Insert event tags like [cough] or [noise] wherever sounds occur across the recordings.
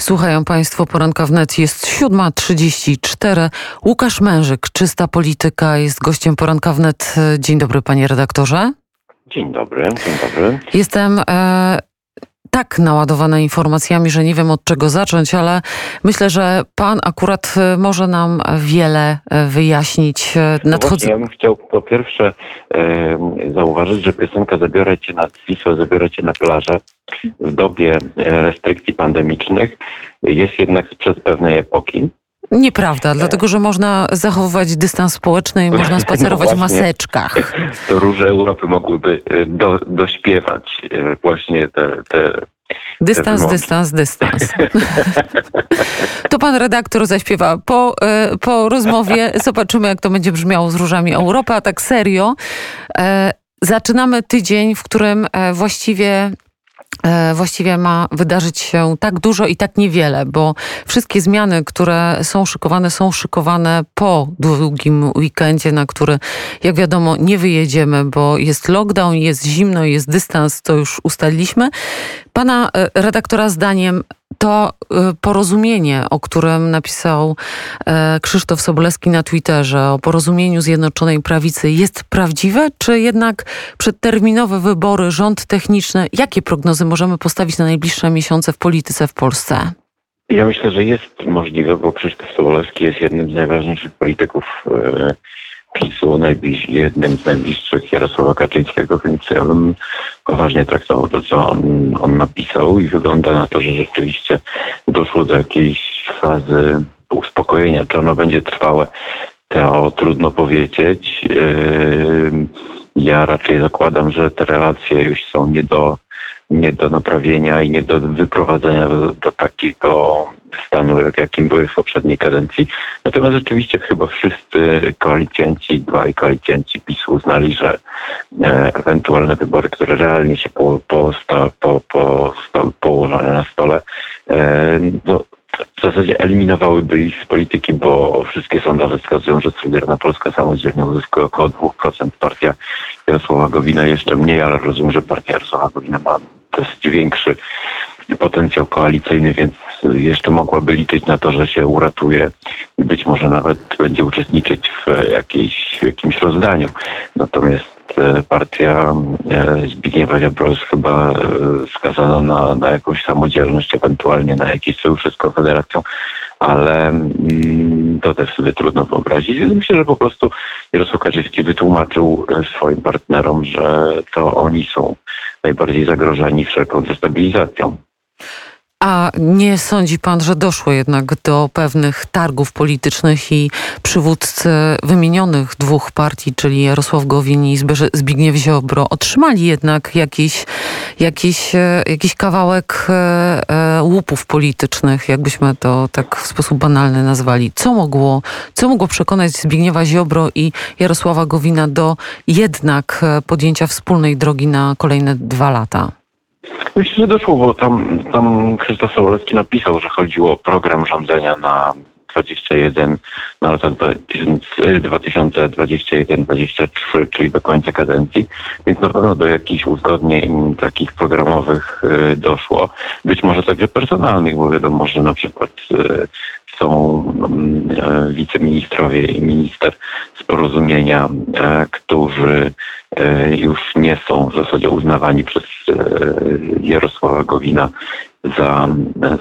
Słuchają Państwo poranka wnet. Jest 7.34. Łukasz Mężyk, czysta polityka, jest gościem poranka wnet. Dzień dobry, panie redaktorze. Dzień dobry, dzień dobry. Jestem e, tak naładowana informacjami, że nie wiem od czego zacząć, ale myślę, że pan akurat e, może nam wiele e, wyjaśnić. E, Nadchodzi... No ja bym chciał po pierwsze e, zauważyć, że piosenka Zabiorę cię na Wisłę, zabiorę cię na plażę w dobie restrykcji pandemicznych jest jednak sprzed pewnej epoki. Nieprawda, dlatego że można zachowywać dystans społeczny i można spacerować no w maseczkach. To róże Europy mogłyby do, dośpiewać właśnie te, te Dystans, dystans, dystans. [laughs] To pan redaktor zaśpiewa. Po, e, po rozmowie zobaczymy, jak to będzie brzmiało z różami Europy, a tak serio. E, zaczynamy tydzień, w którym e, właściwie E, właściwie ma wydarzyć się tak dużo i tak niewiele, bo wszystkie zmiany, które są szykowane, są szykowane po długim weekendzie, na który, jak wiadomo, nie wyjedziemy, bo jest lockdown, jest zimno, jest dystans, to już ustaliliśmy. Pana e, redaktora zdaniem to y, porozumienie, o którym napisał e, Krzysztof Sobolewski na Twitterze, o porozumieniu Zjednoczonej Prawicy, jest prawdziwe, czy jednak przedterminowe wybory, rząd techniczny, jakie prognozy możemy postawić na najbliższe miesiące w polityce w Polsce? Ja myślę, że jest możliwe, bo Krzysztof Sobolewski jest jednym z najważniejszych polityków e, PiSu, jednym z najbliższych Jarosława Kaczyńskiego, więc ja bym poważnie traktował to, co on, on napisał i wygląda na to, że rzeczywiście doszło do jakiejś fazy uspokojenia. Czy ono będzie trwałe, to trudno powiedzieć. Yy, ja raczej zakładam, że te relacje już są nie do, nie do naprawienia i nie do wyprowadzenia do, do takiego stanu, jakim były w poprzedniej kadencji. Natomiast rzeczywiście chyba wszyscy koalicjanci, dwaj koalicjanci PiSu uznali, że e, ewentualne wybory, które realnie się po, po, po, po, po położone na stole, e, no, w zasadzie eliminowałyby ich z polityki, bo wszystkie sondaże wskazują, że Solidarna Polska samodzielnie uzyskuje około 2%. Partia Jarosława Gowina jeszcze mniej, ale rozumiem, że partia Jarosława Gowina ma dość większy potencjał koalicyjny, więc jeszcze mogłaby liczyć na to, że się uratuje i być może nawet będzie uczestniczyć w, jakiejś, jakimś rozdaniu. Natomiast e, partia e, Zbigniewa Ziobro jest chyba e, skazana na, na jakąś samodzielność, ewentualnie na jakieś sojusze z Konfederacją, ale mm, to też sobie trudno wyobrazić. Więc myślę, że po prostu Jarosław Kaczyński wytłumaczył swoim partnerom, że to oni są najbardziej zagrożeni wszelką destabilizacją. A nie sądzi pan, że doszło jednak do pewnych targów politycznych i przywódcy wymienionych dwóch partii, czyli Jarosław Gowin i Zbigniew Ziobro, otrzymali jednak jakiś, jakiś, e, jakiś kawałek e, e, łupów politycznych, jakbyśmy to tak w sposób banalny nazwali. Co mogło, co mogło przekonać Zbigniewa Ziobro i Jarosława Gowina do jednak podjęcia wspólnej drogi na kolejne dwa lata? Myślę, że doszło, bo tam, tam Krzysztof Sobolewski napisał, że chodziło o program rządzenia na 21 na lata 2021-2023, czyli do końca kadencji, więc na pewno do jakichś uzgodnień takich programowych y, doszło. Być może także personalnych, bo wiadomo, że na przykład y, są e, wiceministrowie i minister z porozumienia, którzy już nie są w zasadzie uznawani przez Jarosława Gowina za,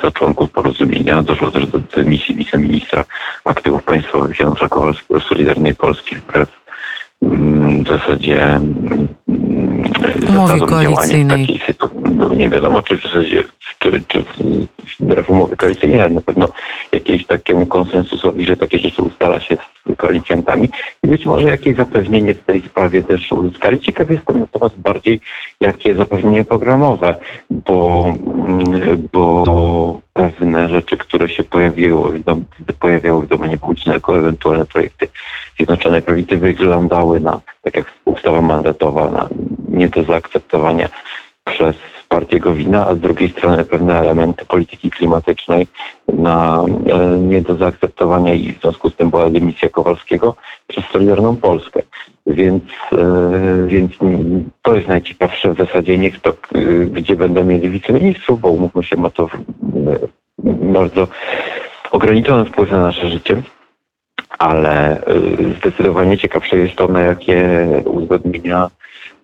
za członków porozumienia. Doszło też do dymisji wiceministra aktywów państwowych Janusza Kowalskiego Solidarnej Polski wbrew mm, w zasadzie mm, umowie koalicyjnej. No, nie wiadomo, czy w zasadzie czy, czy wbrew umowy koalicyjnej, ale na pewno jakiemuś takiemu konsensusowi, że takie rzeczy ustala się koalicjantami i być może jakieś zapewnienie w tej sprawie też uzyskali. Ciekaw jestem natomiast bardziej jakie zapewnienie programowe, bo, bo pewne rzeczy, które się pojawiły, pojawiały w domenie publicznej jako ewentualne projekty Zjednoczonej Prawicy wyglądały na, tak jak ustawa mandatowa, na nie do zaakceptowania przez partię Gowina, a z drugiej strony pewne elementy polityki klimatycznej na e, nie do zaakceptowania i w związku z tym była dymisja Kowalskiego przez Solidarną Polskę. Więc, e, więc to jest najciekawsze w zasadzie nie kto, e, gdzie będą mieli wiceministrów, bo umówmy się, ma to bardzo ograniczony wpływ na nasze życie, ale zdecydowanie ciekawsze jest to, na jakie uzgodnienia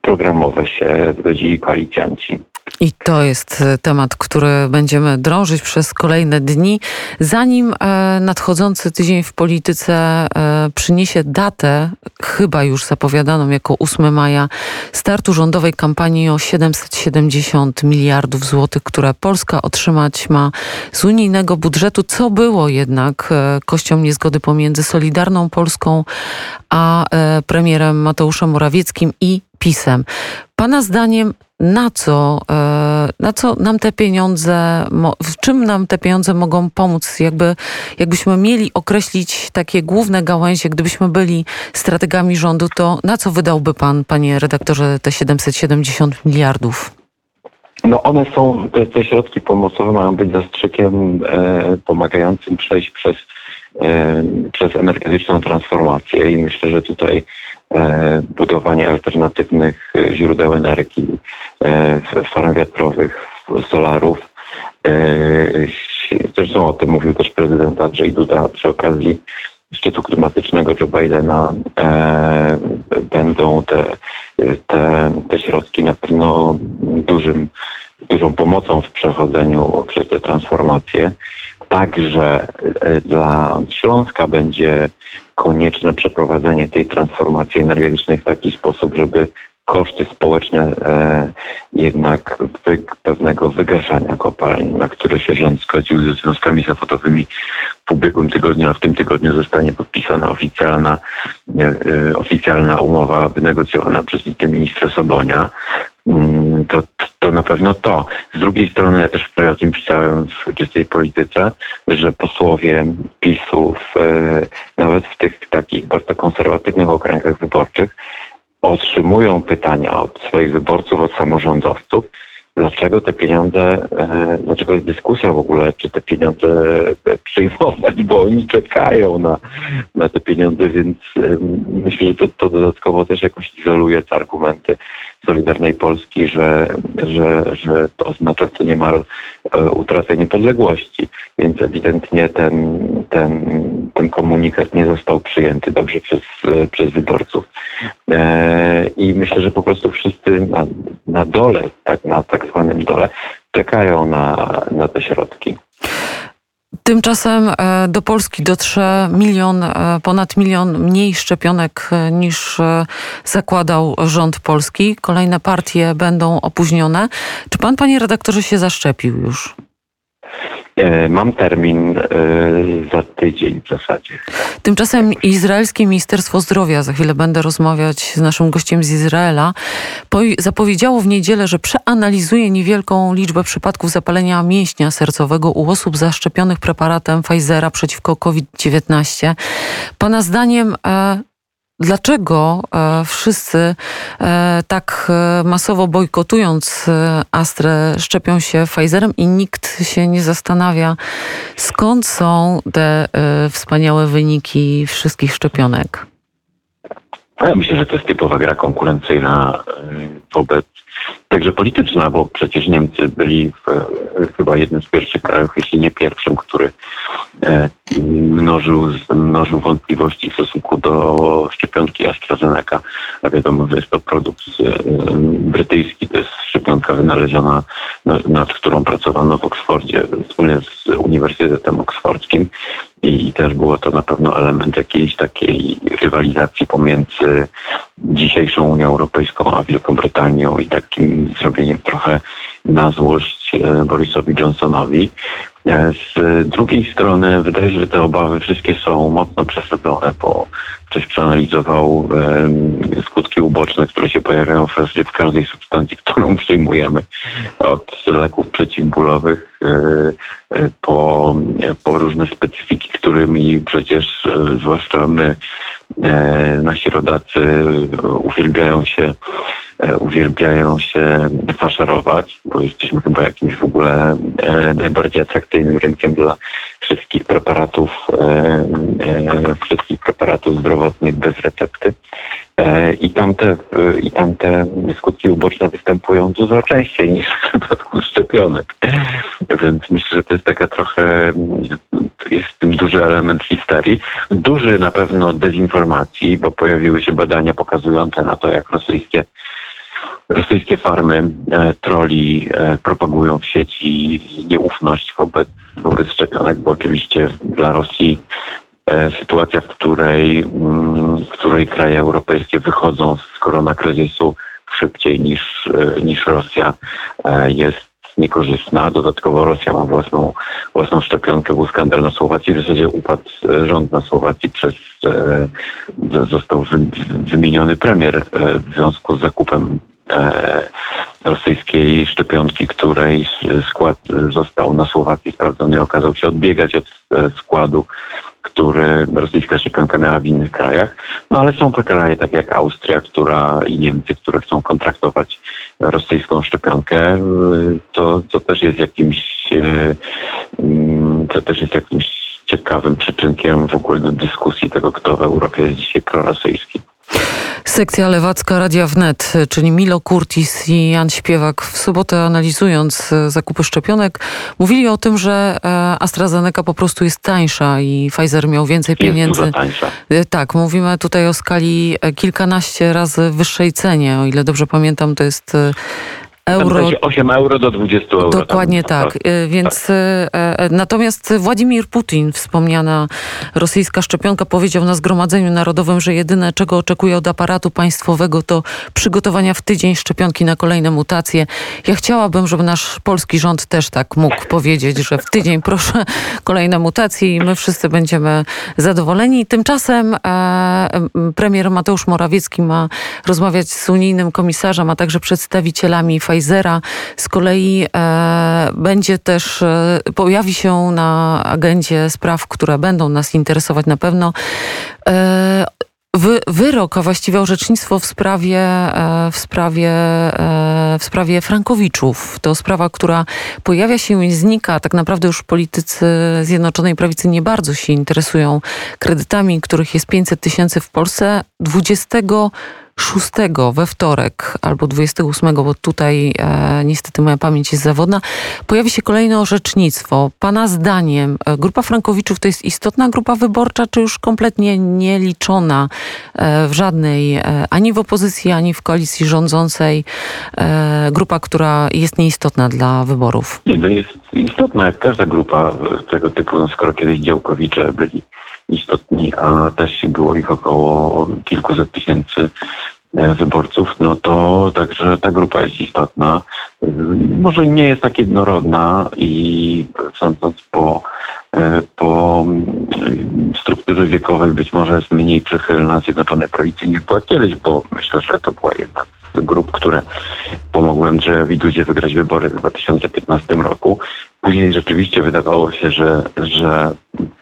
programowe się zgodzili koalicjanci. I to jest e, temat, który będziemy drążyć przez kolejne dni. Zanim e, nadchodzący tydzień w polityce e, przyniesie datę, chyba już zapowiadaną jako 8 maja, startu rządowej kampanii o 770 miliardów złotych, które Polska otrzymać ma z unijnego budżetu, co było jednak kością niezgody pomiędzy Solidarną Polską a premierem Mateuszem Morawieckim i PiSem. Pana zdaniem na co, e, na co nam te pieniądze, w czym nam te pieniądze mogą pomóc? Jakby, jakbyśmy mieli określić takie główne gałęzie, gdybyśmy byli strategami rządu, to na co wydałby pan, panie redaktorze, te 770 miliardów? No one są, te, środki pomocowe mają być zastrzykiem e, pomagającym przejść przez, przez energetyczną transformację i myślę, że tutaj E, budowanie alternatywnych źródeł energii, e, farm wiatrowych, solarów. E, zresztą o tym mówił też prezydent Andrzej Duda przy okazji szczytu klimatycznego Joe Bidena. Będą te, te, te środki na pewno dużym, dużą pomocą w przechodzeniu przez tę transformację. Także dla Śląska będzie konieczne przeprowadzenie tej transformacji energetycznej w taki sposób, żeby koszty społeczne e, jednak wy, pewnego wygaszania kopalń, na które się rząd zgodził ze związkami zawodowymi w ubiegłym tygodniu, a w tym tygodniu zostanie podpisana oficjalna, e, e oficjalna umowa wynegocjowana przez wiceministra Sobonia. Mm, to, to na pewno to. Z drugiej strony ja też o tym pisałem w czystej polityce, że posłowie PiSu w, e, nawet w tych takich bardzo konserwatywnych okręgach wyborczych otrzymują pytania od swoich wyborców, od samorządowców, dlaczego te pieniądze, e, dlaczego jest dyskusja w ogóle, czy te pieniądze przyjmować, bo oni czekają na, na te pieniądze, więc myślę, że to, to dodatkowo też jakoś izoluje te argumenty Solidarnej Polski, że, że, że to oznacza co niemal e, utratę niepodległości, więc ewidentnie ten, ten, ten komunikat nie został przyjęty dobrze przez, przez wyborców. E, I myślę, że po prostu wszyscy na, na dole, tak, na tak zwanym dole, czekają na, na te środki. Tymczasem e, do Polski dotrze milion, e, ponad milion mniej szczepionek e, niż zakładał rząd polski. Kolejne partie będą opóźnione. Czy pan, panie redaktorze, się zaszczepił już? E, mam termin e, za tydzień w zasadzie. Tymczasem Izraelskie Ministerstwo Zdrowia, za chwilę będę rozmawiać z naszym gościem z Izraela, zapowiedziało w niedzielę, że przeanalizuje niewielką liczbę przypadków zapalenia mięśnia sercowego u osób zaszczepionych preparatem Pfizera przeciwko COVID-19. Pana zdaniem e, Dlaczego e, wszyscy e, tak e, masowo bojkotując Astrę szczepią się Pfizerem i nikt się nie zastanawia, skąd są te wspaniałe wyniki wszystkich szczepionek? Ja myślę, że to jest typowa gra konkurencyjna wobec także polityczna, bo przecież Niemcy byli w, chyba jednym z pierwszych krajów, jeśli nie pierwszym, który e, mnożył, mnożył wątpliwości w stosunku do szczepionki AstraZeneca. A wiadomo, że jest to produkt e, brytyjski, to jest szczepionka wynaleziona, nad którą pracowano w Oksfordzie wspólnie z Uniwersytetem Oksfordzkim i też było to na pewno element jakiejś takiej rywalizacji pomiędzy dzisiejszą Unią Europejską a Wielką Brytanią i takim zrobieniem trochę na złość e, Borisowi Johnsonowi. E, z drugiej strony wydaje się, że te obawy wszystkie są mocno przesadzone, bo ktoś przeanalizował e, skutki uboczne, które się pojawiają w w każdej substancji, którą [laughs] przyjmujemy, od leków przeciwbólowych po, po różne specyfiki, którymi przecież zwłaszcza my, nasi rodacy uwielbiają się E, uwielbiają się faszerować, bo jesteśmy chyba jakimś w ogóle e, najbardziej atrakcyjnym rynkiem dla wszystkich preparatów, wszystkich preparatów zdrowotnych bez recepty. I tamte, I tamte skutki uboczne występują dużo częściej niż w przypadku szczepionek. Więc myślę, że to jest taka trochę, jest w tym duży element histerii. Duży na pewno dezinformacji, bo pojawiły się badania pokazujące na to, jak rosyjskie rosyjskie farmy e, troli e, propagują w sieci nieufność wobec, wobec szczepionek, bo oczywiście dla Rosji e, sytuacja, w której, mm, w której kraje europejskie wychodzą z koronakryzysu szybciej niż, niż Rosja jest niekorzystna. Dodatkowo Rosja ma własną, własną szczepionkę. Był skandal na Słowacji. W zasadzie upadł rząd na Słowacji przez został wymieniony premier w związku z zakupem E, rosyjskiej szczepionki, której skład został na Słowacji sprawdzony okazał się odbiegać od e, składu, który rosyjska szczepionka miała w innych krajach. No ale są to kraje takie jak Austria, która i Niemcy, które chcą kontraktować rosyjską szczepionkę. To, to też jest jakimś e, mm, to też jest jakimś ciekawym przyczynkiem w ogóle do dyskusji tego, kto w Europie jest dzisiaj prorosyjski. Sekcja lewacka Radia Wnet, czyli Milo Kurtis i Jan Śpiewak w sobotę analizując e, zakupy szczepionek, mówili o tym, że e, AstraZeneca po prostu jest tańsza i Pfizer miał więcej pieniędzy. Jest tańsza. E, tak, mówimy tutaj o skali kilkanaście razy wyższej cenie. O ile dobrze pamiętam, to jest euro. 8 euro do 20 euro. Dokładnie tam, tak. tak. Więc tak. natomiast Władimir Putin, wspomniana rosyjska szczepionka, powiedział na Zgromadzeniu Narodowym, że jedyne, czego oczekuje od aparatu państwowego, to przygotowania w tydzień szczepionki na kolejne mutacje. Ja chciałabym, żeby nasz polski rząd też tak mógł powiedzieć, że w tydzień proszę kolejne mutacje i my wszyscy będziemy zadowoleni. Tymczasem e, premier Mateusz Morawiecki ma rozmawiać z unijnym komisarzem, a także przedstawicielami Pfizera. Z kolei e, będzie też, e, pojawi się na agendzie spraw, które będą nas interesować na pewno. E, wy, wyrok, a właściwie orzecznictwo w sprawie, e, w sprawie, e, w sprawie Frankowiczów. To sprawa, która pojawia się i znika. Tak naprawdę już politycy Zjednoczonej Prawicy nie bardzo się interesują kredytami, których jest 500 tysięcy w Polsce. 20 6 we wtorek albo 28, bo tutaj e, niestety moja pamięć jest zawodna, pojawi się kolejne orzecznictwo. Pana zdaniem e, grupa Frankowiczów to jest istotna grupa wyborcza, czy już kompletnie nieliczona e, w żadnej, e, ani w opozycji, ani w koalicji rządzącej, e, grupa, która jest nieistotna dla wyborów? Nie, to jest istotna jak każda grupa tego typu, no skoro kiedyś działkowicze byli istotni, a też było ich około kilkuset tysięcy e, wyborców, no to także ta grupa jest istotna. Może nie jest tak jednorodna i sądząc po, e, po mm, strukturze wiekowej być może jest mniej przychylna Zjednoczonej Prawicy niż była kiedyś, bo myślę, że to była jedna z grup, które pomogły Andrzejowi Dudzie wygrać wybory w 2015 roku. Później rzeczywiście wydawało się, że, że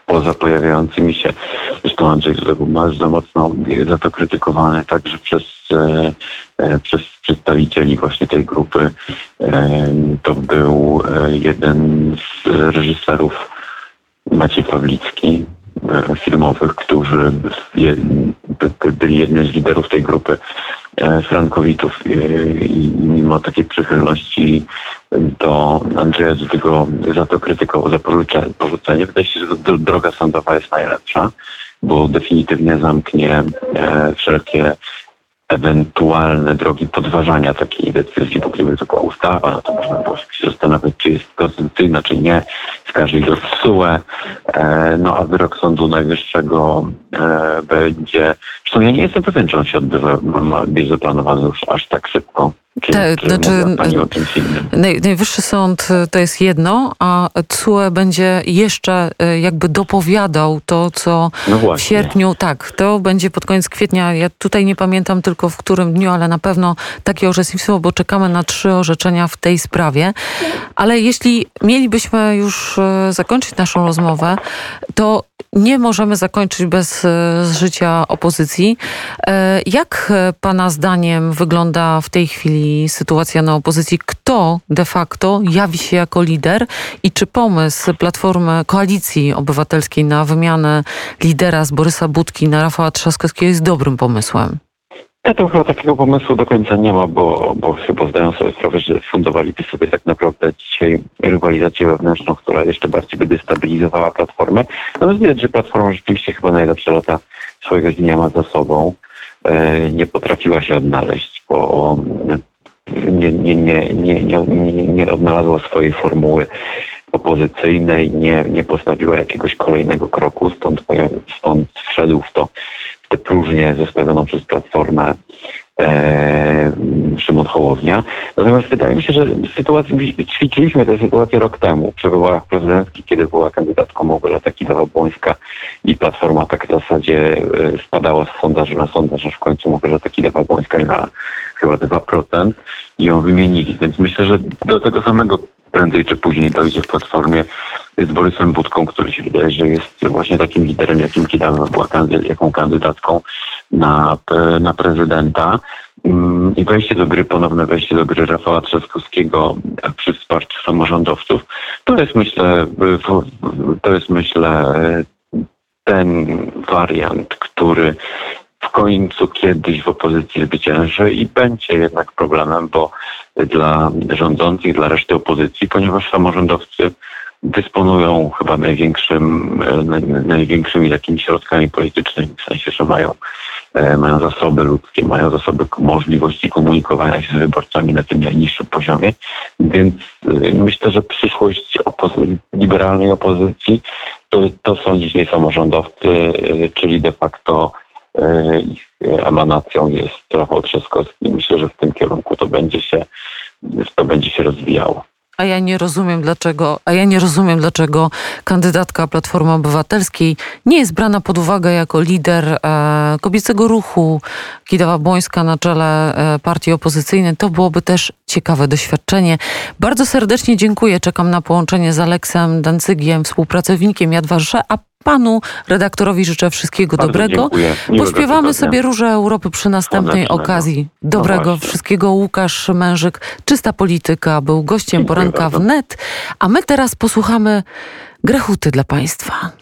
poza pojawiającymi się, zresztą Andrzej był bardzo mocno za to krytykowany także przez, e, e, przez przedstawicieli właśnie tej grupy. E, to był jeden z reżyserów Maciej Pawlicki, filmowych, którzy byli jednym z liderów tej grupy Frankowitów i mimo takiej przychylności do Andrzeja Dudygo za to krytykował, za porzucenie. Wydaje się, że droga sądowa jest najlepsza, bo definitywnie zamknie e, wszelkie ewentualne drogi podważania takiej decyzji, bo gdyby to była ustawa, no to można było się zastanawiać, czy jest konstytucyjna, czy nie, skarży do TSUE, e, no a wyrok Sądu Najwyższego e, będzie, zresztą ja nie jestem pewien, czy on się odbywa, jest zaplanowany już aż tak szybko. Te, znaczy, naj, Najwyższy Sąd e, to jest jedno, a CUE będzie jeszcze e, jakby dopowiadał to, co no w sierpniu, tak, to będzie pod koniec kwietnia. Ja tutaj nie pamiętam tylko w którym dniu, ale na pewno takie orzecznictwo, bo czekamy na trzy orzeczenia w tej sprawie. Ale jeśli mielibyśmy już e, zakończyć naszą rozmowę, to nie możemy zakończyć bez życia opozycji. Jak Pana zdaniem wygląda w tej chwili sytuacja na opozycji? Kto de facto jawi się jako lider i czy pomysł Platformy Koalicji Obywatelskiej na wymianę lidera z Borysa Budki na Rafała Trzaskowskiego jest dobrym pomysłem? Ja to chyba takiego pomysłu do końca nie ma, bo, bo chyba zdają sobie sprawę, że fundowaliby sobie tak naprawdę dzisiaj rywalizację wewnętrzną, która jeszcze bardziej by destabilizowała platformę. Natomiast widać, że platforma rzeczywiście chyba najlepsze lata swojego dnia ma za sobą. E, nie potrafiła się odnaleźć, bo nie, nie, nie, nie, nie, nie, odnalazła swojej formuły opozycyjnej, nie, nie postawiła jakiegoś kolejnego kroku, stąd, stąd wszedł w to tę próżnię zostawioną przez Platformę e, Szymon Hołownia. Natomiast wydaje mi się, że sytuację, ćwiczyliśmy tę sytuację rok temu przy wyborach prezydenckich, kiedy była kandydatką Małgorzata Kidawa-Błońska i Platforma tak w zasadzie e, spadała z sondażu na sondaż, aż w końcu Małgorzata Kidawa-Błońska miała chyba 2% i ją wymienili. Więc myślę, że do tego samego prędzej czy później dojdzie w Platformie z Borysem Budką, który się wydaje, że jest właśnie takim liderem, jakim Kidawa była jaką kandydatką na, na prezydenta. Mm, I wejście do gry, ponowne wejście do gry Rafała Trzaskowskiego przy wsparciu samorządowców, to jest myślę, to jest myślę ten wariant, który końcu kiedyś w opozycji zwycięży i będzie jednak problemem, bo dla rządzących, dla reszty opozycji, ponieważ samorządowcy dysponują chyba największym, e, największymi takimi środkami politycznymi, w sensie, że mają, e, mają zasoby ludzkie, mają zasoby możliwości komunikowania się z wyborcami na tym najniższym poziomie, więc e, myślę, że przyszłość opozy liberalnej opozycji to, to są dzisiaj samorządowcy, czyli de facto ich emanacją jest Rafał Trzaskowski. Myślę, że w tym kierunku to będzie się, to będzie się rozwijało. A ja nie rozumiem dlaczego, a ja nie rozumiem dlaczego kandydatka Platformy Obywatelskiej nie jest brana pod uwagę jako lider e, kobiecego ruchu Kidawa Błońska na czele e, partii opozycyjnej. To byłoby też ciekawe doświadczenie. Bardzo serdecznie dziękuję. Czekam na połączenie z Aleksem Dancygiem, współpracownikiem Jadwarsze, a panu redaktorowi życzę wszystkiego Bardzo dobrego. Pośpiewamy sobie Róże Europy przy następnej okazji. Dobrego no wszystkiego. Łukasz Mężyk, Czysta Polityka, był gościem Dziękuję poranka bardzo. wnet. A my teraz posłuchamy Grechuty dla Państwa.